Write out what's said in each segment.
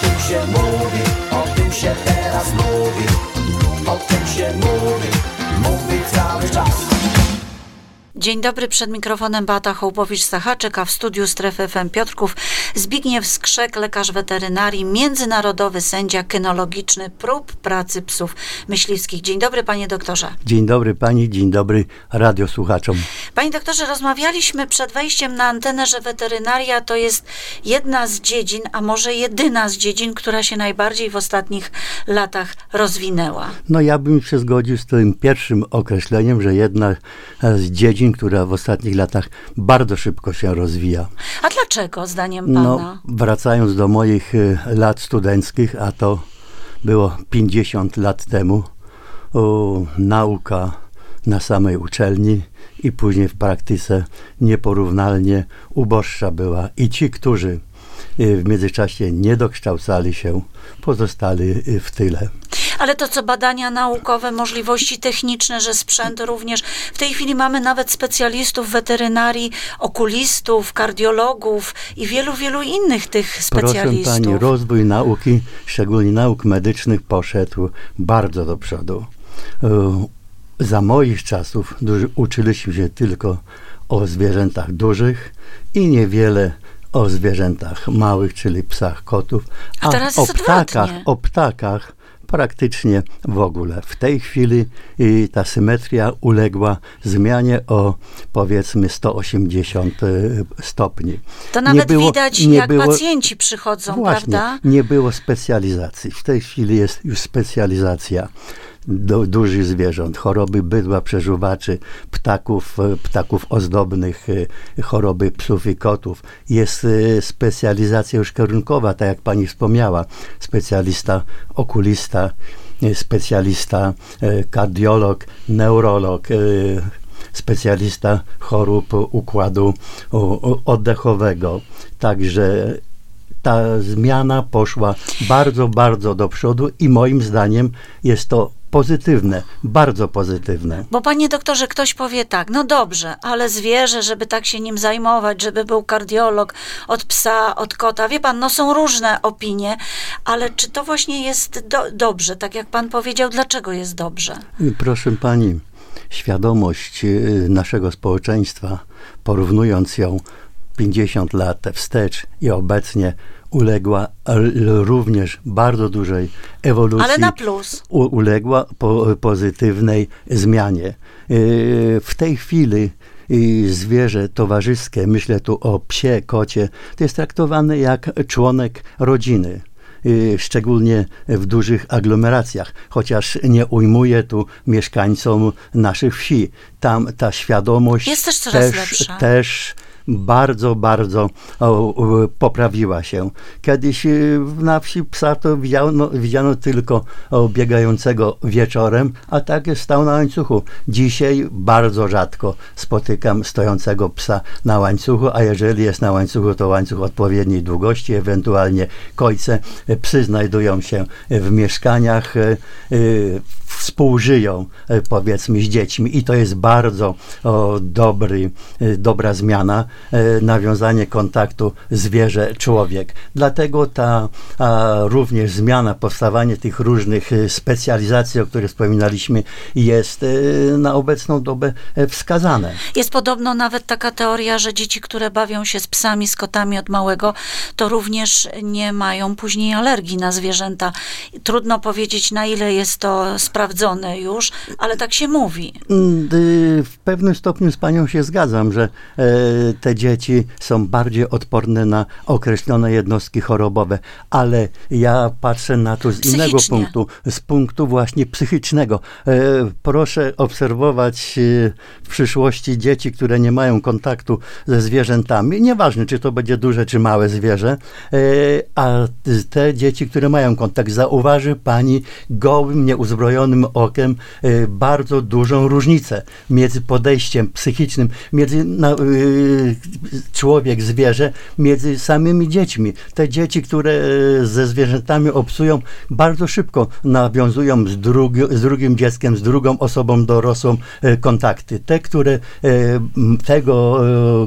tym się mówi, o tym się teraz mówi, o tym się mówi, mówi cały czas. Dzień dobry, przed mikrofonem Beata Hołbowicz-Sachaczek, a w studiu Strefy FM Piotrków Zbigniew Skrzek, lekarz weterynarii, międzynarodowy sędzia kynologiczny prób pracy psów myśliwskich. Dzień dobry, panie doktorze. Dzień dobry pani, dzień dobry radiosłuchaczom. Panie doktorze, rozmawialiśmy przed wejściem na antenę, że weterynaria to jest jedna z dziedzin, a może jedyna z dziedzin, która się najbardziej w ostatnich latach rozwinęła. No ja bym się zgodził z tym pierwszym określeniem, że jedna z dziedzin, która w ostatnich latach bardzo szybko się rozwija. A dlaczego, zdaniem pana? No, wracając do moich y, lat studenckich, a to było 50 lat temu, o, nauka na samej uczelni i później w praktyce nieporównalnie uboższa była. I ci, którzy y, w międzyczasie nie dokształcali się, pozostali y, w tyle. Ale to co badania naukowe, możliwości techniczne, że sprzęt również. W tej chwili mamy nawet specjalistów weterynarii, okulistów, kardiologów i wielu, wielu innych tych specjalistów. Proszę pani, rozwój nauki, szczególnie nauk medycznych, poszedł bardzo do przodu. E, Za moich czasów uczyliśmy się tylko o zwierzętach dużych i niewiele o zwierzętach małych, czyli psach, kotów, A teraz o ptakach, odwrotnie. o ptakach praktycznie w ogóle. W tej chwili y, ta symetria uległa zmianie o powiedzmy 180 y, stopni. To nawet było- widać, jak było- pacjenci przychodzą, Właśnie, prawda? nie było specjalizacji. W tej chwili jest już specjalizacja do dużych zwierząt, choroby bydła, przeżuwaczy, ptaków, e, ptaków ozdobnych, e, choroby psów i kotów. Jest e, specjalizacja już kierunkowa, tak jak pani wspomniała. Specjalista, okulista, specjalista, kardiolog, neurolog, specjalista chorób układu oddechowego. Także ta zmiana poszła bardzo, bardzo do przodu i moim zdaniem jest to pozytywne, bardzo pozytywne. Bo panie doktorze, ktoś powie tak, no dobrze, ale zwierzę, żeby tak się nim zajmować, żeby był kardiolog od psa, od kota. Wie pan, no są różne opinie, ale czy to właśnie jest do, dobrze, tak jak pan powiedział, dlaczego jest dobrze? Proszę pani, świadomość y, naszego społeczeństwa, porównując ją 50 lat wstecz i obecnie, uległa również bardzo dużej ewolucji. Ale na plus. uległa po, pozytywnej zmianie. Yy, W tej chwili yy, zwierzę towarzyskie, myślę tu o psie, kocie, to jest traktowane jak członek rodziny. yy, Szczególnie w dużych aglomeracjach, chociaż nie ujmuje tu mieszkańcom naszych wsi. Tam ta świadomość też też bardzo, bardzo poprawiła się. Kiedyś y, na wsi psa to widziano, widziano tylko biegającego wieczorem, a tak stał na łańcuchu. Dzisiaj bardzo rzadko spotykam stojącego psa na łańcuchu, a jeżeli jest na łańcuchu, to łańcuch odpowiedniej długości, ewentualnie kojce. Psy znajdują się w mieszkaniach, y, y, współżyją powiedzmy z dziećmi i to jest bardzo o, dobry, dobra zmiana, nawiązanie kontaktu zwierzę-człowiek. Dlatego ta również zmiana, powstawanie tych różnych e, specjalizacji, o których wspominaliśmy, jest e, na obecną dobę e, wskazane. Jest podobno nawet taka teoria, że dzieci, które bawią się z psami, z kotami od małego, to również nie mają później alergii na zwierzęta. Trudno powiedzieć, na ile jest to sprawdzone już, ale tak się mówi. Mm, W pewnym stopniu z panią się zgadzam, że e, te dzieci są bardziej odporne na określone jednostki chorobowe, ale ja patrzę na to z innego punktu, z punktu właśnie psychicznego. E, Proszę obserwować e, w przyszłości dzieci, które nie mają kontaktu ze zwierzętami, nieważne czy to będzie duże czy małe zwierzę, e, a te dzieci, które mają kontakt, zauważy pani gołym, nieuzbrojonym okiem bardzo dużą różnicę między podejściem psychicznym, między na, człowiek, zwierzę między samymi dziećmi. Te dzieci, które e, ze zwierzętami obcują, bardzo szybko nawiązują z, drugi, z drugim dzieckiem, z drugą osobą dorosłą e, kontakty. Te, które e, tego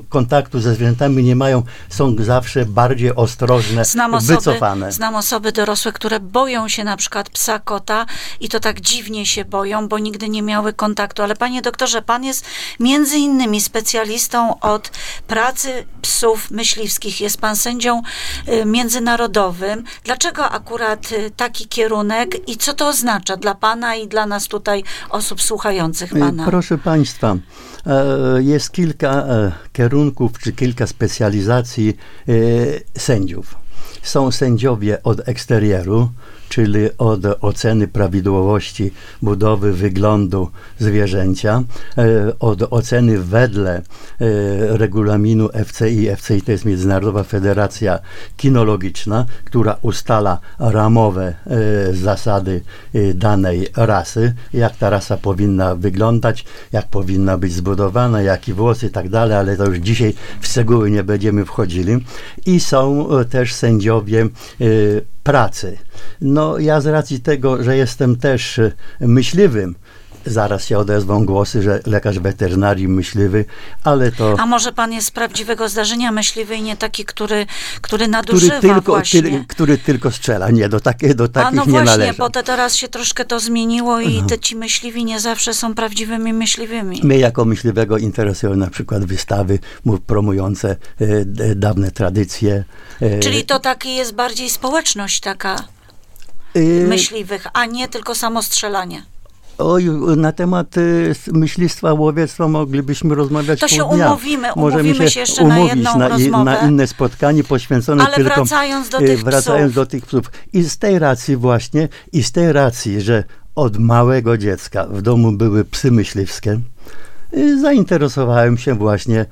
kontaktu ze zwierzętami nie mają, są zawsze bardziej ostrożne, Znam osoby, wycofane. znam osoby dorosłe, które boją się na przykład psa, kota i to tak dziwnie się boją, bo nigdy nie miały kontaktu. Ale panie doktorze, pan jest między innymi specjalistą od pracy psów myśliwskich. Jest pan sędzią y, międzynarodowym. Dlaczego akurat y, taki kierunek i co to oznacza dla pana i dla nas tutaj osób słuchających pana? E, Proszę Państwa, e, jest kilka e, kierunków czy kilka specjalizacji e, sędziów. Są sędziowie od eksterieru, czyli od oceny prawidłowości budowy, wyglądu zwierzęcia, e, od oceny wedle e, regulaminu FCI. FCI to jest Międzynarodowa Federacja Kinologiczna, która ustala ramowe e, zasady danej rasy, jak ta rasa powinna wyglądać, jak powinna być zbudowana, jaki włos i tak dalej, ale to już dzisiaj w szczegóły nie będziemy wchodzili. I są też sędziowie e, pracy. No ja z racji tego, że jestem też e, myśliwym, zaraz się odezwą głosy, że lekarz weterynarii myśliwy, ale to... A może pan jest z prawdziwego zdarzenia myśliwy i nie taki, który, który Który nadużywa tylko, właśnie? tyl, który tylko strzela. Nie, do, takie, do A takich no nie właśnie, należy. bo te teraz się troszkę to zmieniło i te ci myśliwi nie zawsze są prawdziwymi myśliwymi. Mnie jako myśliwego interesują na przykład wystawy promujące e, dawne tradycje. e, Czyli to taki jest bardziej społeczność taka e, myśliwych, a nie tylko samo strzelanie. Oj, na temat y, myślistwa, łowiectwa moglibyśmy rozmawiać To się dnia. umówimy, Możemy umówimy się jeszcze na umówić jedną na, rozmowę. na inne spotkanie poświęcone Ale tylko... wracając do y, tych Wracając psów. do tych psów. I z tej racji właśnie, i z tej racji, że od małego dziecka w domu były psy myśliwskie, zainteresowałem się właśnie e,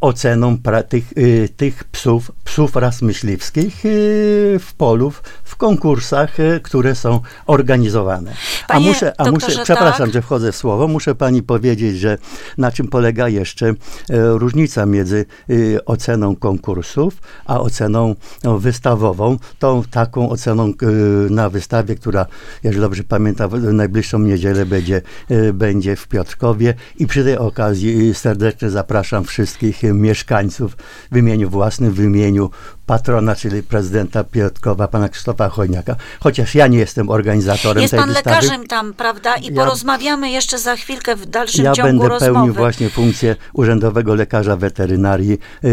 oceną tych, y, tych psów, psów ras myśliwskich y, w polów, w konkursach, y, które są organizowane. Panie a muszę, a muszę przepraszam, tak. że wchodzę w słowo, muszę pani powiedzieć, że na czym polega jeszcze różnica między y, oceną konkursów, a oceną no, wystawową, tą taką oceną y, na wystawie, która, jeżeli dobrze pamiętam, w najbliższą niedzielę będzie, y, będzie w Piotrkowie i przy tej okazji serdecznie zapraszam wszystkich mieszkańców w imieniu własnym, w imieniu patrona, czyli prezydenta Piotrkowa, pana Krzysztofa Chojniaka, chociaż ja nie jestem organizatorem Jest tej pan wystawy. lekarzem tam, prawda? I Ja- porozmawiamy jeszcze za chwilkę w dalszym Ja ciągu będę rozmowy. pełnił właśnie funkcję urzędowego lekarza weterynarii y,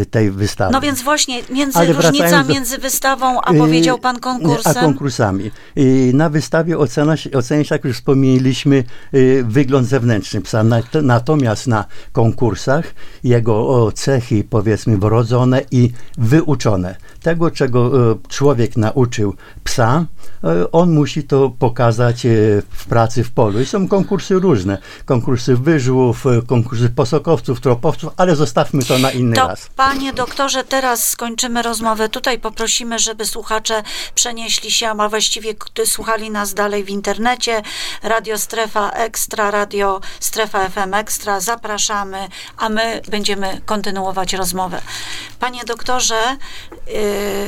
y, tej wystawy. No więc właśnie między, Ale różnica do- między wystawą, a Y, powiedział pan A konkursem. konkursami. Y, Na wystawie ocena, ocenia się, jak już wspomnieliśmy, y, wygląd zewnętrzny psa. Na- Natomiast na konkursach jego cechy, powiedzmy, wrodzone i wyuczone. Tego, czego e, człowiek nauczył psa, e, on musi to pokazać e, w pracy w polu. I są konkursy różne. Konkursy wyżłów, konkursy posokowców, tropowców, ale zostawmy to na inny To, raz. panie doktorze, teraz skończymy rozmowę. Tutaj poprosimy, żeby słuchacze przenieśli się, a właściwie słuchali nas dalej w internecie. Radio Strefa Ekstra, Radio Strefa FM Ekstra. Zapraszamy, a my będziemy kontynuować rozmowę. Panie doktorze, yy,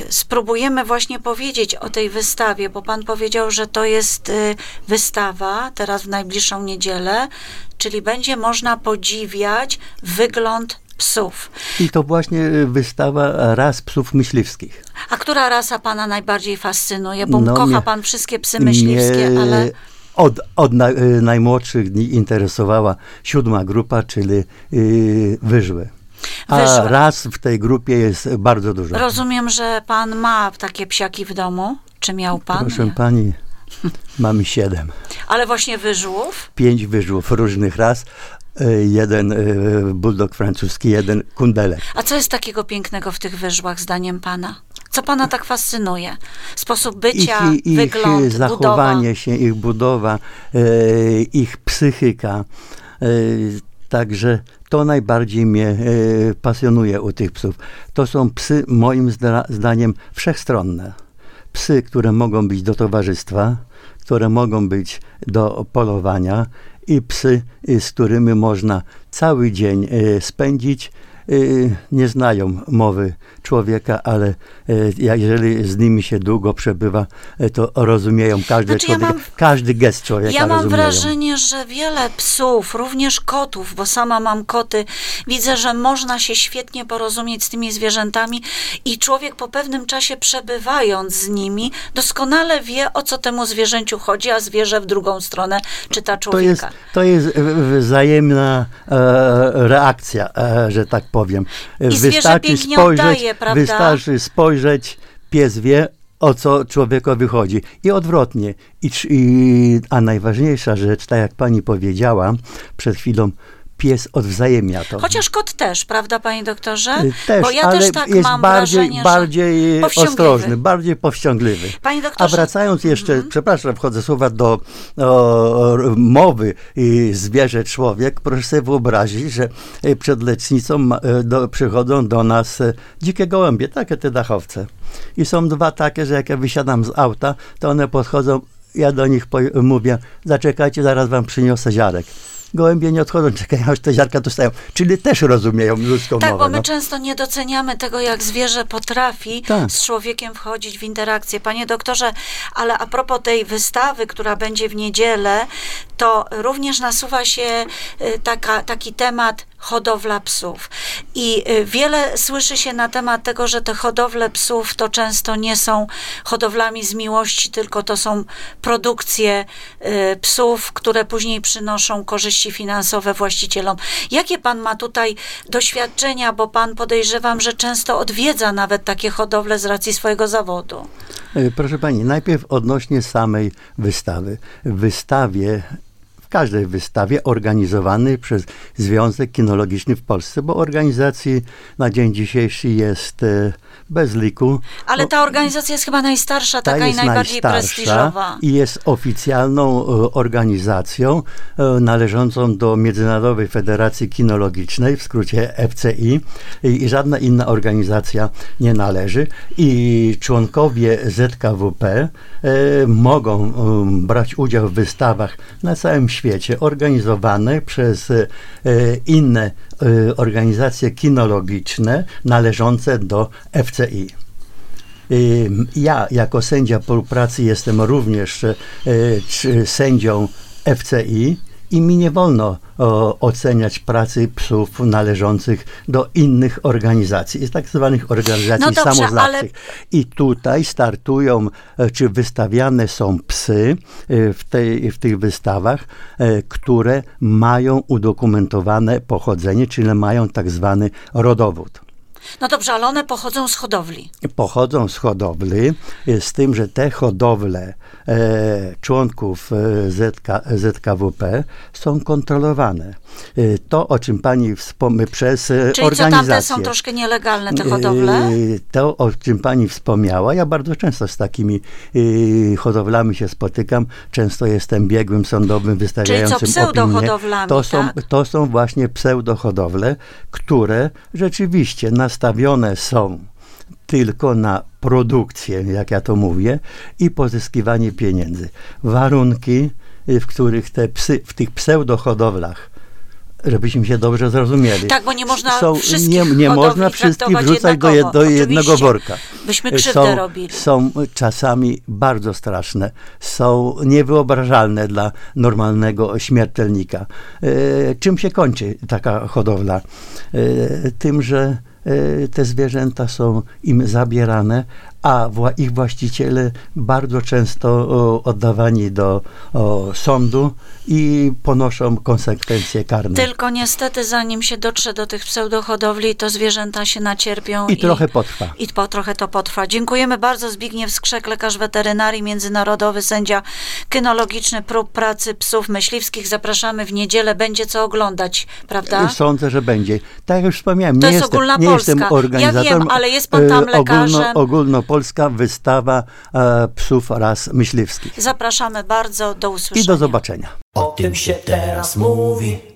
spróbujemy właśnie powiedzieć o tej wystawie, bo pan powiedział, że to jest yy, wystawa teraz w najbliższą niedzielę, czyli będzie można podziwiać wygląd psów. I to właśnie e, wystawa ras psów myśliwskich. A która rasa pana najbardziej fascynuje? Bo No, kocha mnie- pan wszystkie psy myśliwskie, Mnie ale Od, od na, y, najmłodszych dni interesowała siódma grupa, czyli y, wyżły. A Wyżłe. raz w tej grupie jest bardzo dużo. rozumiem, że pan ma takie psiaki w domu. Czy miał pan? Proszę pani, mamy siedem. Ale właśnie wyżłów? Pięć wyżłów różnych ras. y, Jeden y, bulldog francuski, jeden kundelek. A co jest takiego pięknego w tych wyżłach, zdaniem pana? Co pana tak fascynuje? Sposób bycia, ich, ich wygląd, zachowanie budowa. się, ich budowa, e, ich psychyka. Także to najbardziej mnie e, pasjonuje u tych psów. To są psy, moim zdra- zdaniem, wszechstronne. Psy, które mogą być do towarzystwa, które mogą być do polowania i psy, y, z którymi można cały dzień e, spędzić y, nie znają mowy człowieka, ale y, jeżeli z nimi się długo przebywa, y, to rozumieją każdy, Znaczy, ja człowiek, mam- każdy gest człowieka Ja mam rozumieją. wrażenie, że wiele psów, również kotów, bo sama mam koty, widzę, że można się świetnie porozumieć z tymi zwierzętami i człowiek po pewnym czasie przebywając z nimi, doskonale wie, o co temu zwierzęciu chodzi, a zwierzę w drugą stronę czyta To jest, człowieka. to jest wzajemna e, reakcja, e, że tak powiem. I zwierzę pięknie oddaje, prawda? Wystarczy spojrzeć, pies wie, o co człowiekowi chodzi. I odwrotnie. I, i, a najważniejsza rzecz, tak jak pani powiedziała przed chwilą, pies odwzajemnia to. Chociaż kot też, prawda, panie doktorze? Y, Też, bo ja ale też tak jest mam bardziej, wrażenie, bardziej ostrożny, bardziej powściągliwy. Panie A doktorze, Mhm. wracając jeszcze, przepraszam, wchodzę słowa do o, mowy i zwierzę człowiek, proszę sobie wyobrazić, że e, przed lecznicą e, do, przychodzą do nas dzikie gołębie, takie te dachowce. I są dwa takie, że jak ja wysiadam z auta, to one podchodzą, ja do nich mówię, zaczekajcie, zaraz wam przyniosę ziarek. Gołębie nie odchodzą, czekają, aż te ziarka dostają. Czyli też rozumieją ludzką Tak, mowę. bo my no. często nie doceniamy tego, jak zwierzę potrafi Tak. z człowiekiem wchodzić w interakcję. Panie doktorze, ale a propos tej wystawy, która będzie w niedzielę, to również nasuwa się y, taka, taki temat hodowla psów. I y, wiele słyszy się na temat tego, że te hodowle psów to często nie są hodowlami z miłości, tylko to są produkcje y, psów, które później przynoszą korzyści finansowe właścicielom. Jakie pan ma tutaj doświadczenia, bo pan podejrzewam, że często odwiedza nawet takie hodowle z racji swojego zawodu. E, Proszę pani, najpierw odnośnie samej wystawy. W wystawie, każdej wystawie organizowanej przez Związek Kinologiczny w Polsce, bo organizacji na dzień dzisiejszy jest e, bez liku. Ale ta organizacja jest chyba najstarsza, Ta taka i najbardziej prestiżowa. i jest oficjalną e, organizacją e, należącą do Międzynarodowej Federacji Kinologicznej, w skrócie FCI i, żadna inna organizacja nie należy i członkowie ZKWP mogą brać udział w wystawach na całym świecie organizowane przez e, inne e, organizacje kinologiczne należące do FCI. Ja, jako sędzia pracy, jestem również e, sędzią FCI i mi nie wolno o, oceniać pracy psów należących do innych organizacji, tak zwanych organizacji No dobrze, samozwańczych. I tutaj startują, e, czy wystawiane są psy e, w, tej, w tych wystawach, e, które mają udokumentowane pochodzenie, czyli mają tak zwany rodowód No dobrze, ale one pochodzą z hodowli. pochodzą z hodowli, e, z tym, że te hodowle e, członków e, ZK, ZKWP są kontrolowane. E, to, o czym pani wspomniała przez e, Czyli co organizację. tamte są troszkę nielegalne, te hodowle? E, To, o czym pani wspomniała, ja bardzo często z takimi hodowlami się spotykam. Często jestem biegłym sądowym wystawiającym opinię. pseudohodowlami, To są, tak? to są właśnie pseudohodowle, które rzeczywiście nastawione są tylko na produkcję, jak ja to mówię, i pozyskiwanie pieniędzy. Warunki, y, w których te psy, w tych pseudohodowlach, żebyśmy się dobrze zrozumieli. Tak, bo nie można są, wszystkich nie, nie można wszystkich wrzucać do, jed, do jednego worka. Byśmy Y, krzywdę są, robili. Są czasami bardzo straszne, są niewyobrażalne dla normalnego śmiertelnika. E, czym się kończy taka hodowla? E, tym, że te zwierzęta są im zabierane, a ich właściciele bardzo często oddawani do sądu i ponoszą konsekwencje karne. Tylko niestety, zanim się dotrze do tych pseudohodowli, to zwierzęta się nacierpią. I trochę potrwa. I po, trochę to potrwa. Dziękujemy bardzo. Zbigniew Skrzek, lekarz weterynarii, międzynarodowy, sędzia kynologiczny prób pracy psów myśliwskich. Zapraszamy w niedzielę. Będzie co oglądać, prawda? Sądzę, że będzie. Tak jak już wspomniałem, To nie, jest jestem, nie ogólnopolska. jestem Ja organizatorem. wiem, ale jest pan tam e, ogólno, lekarzem. Ogólnopolska wystawa e, psów ras myśliwskich. Zapraszamy bardzo. Do usłyszenia. I do zobaczenia. O tym się teraz mówi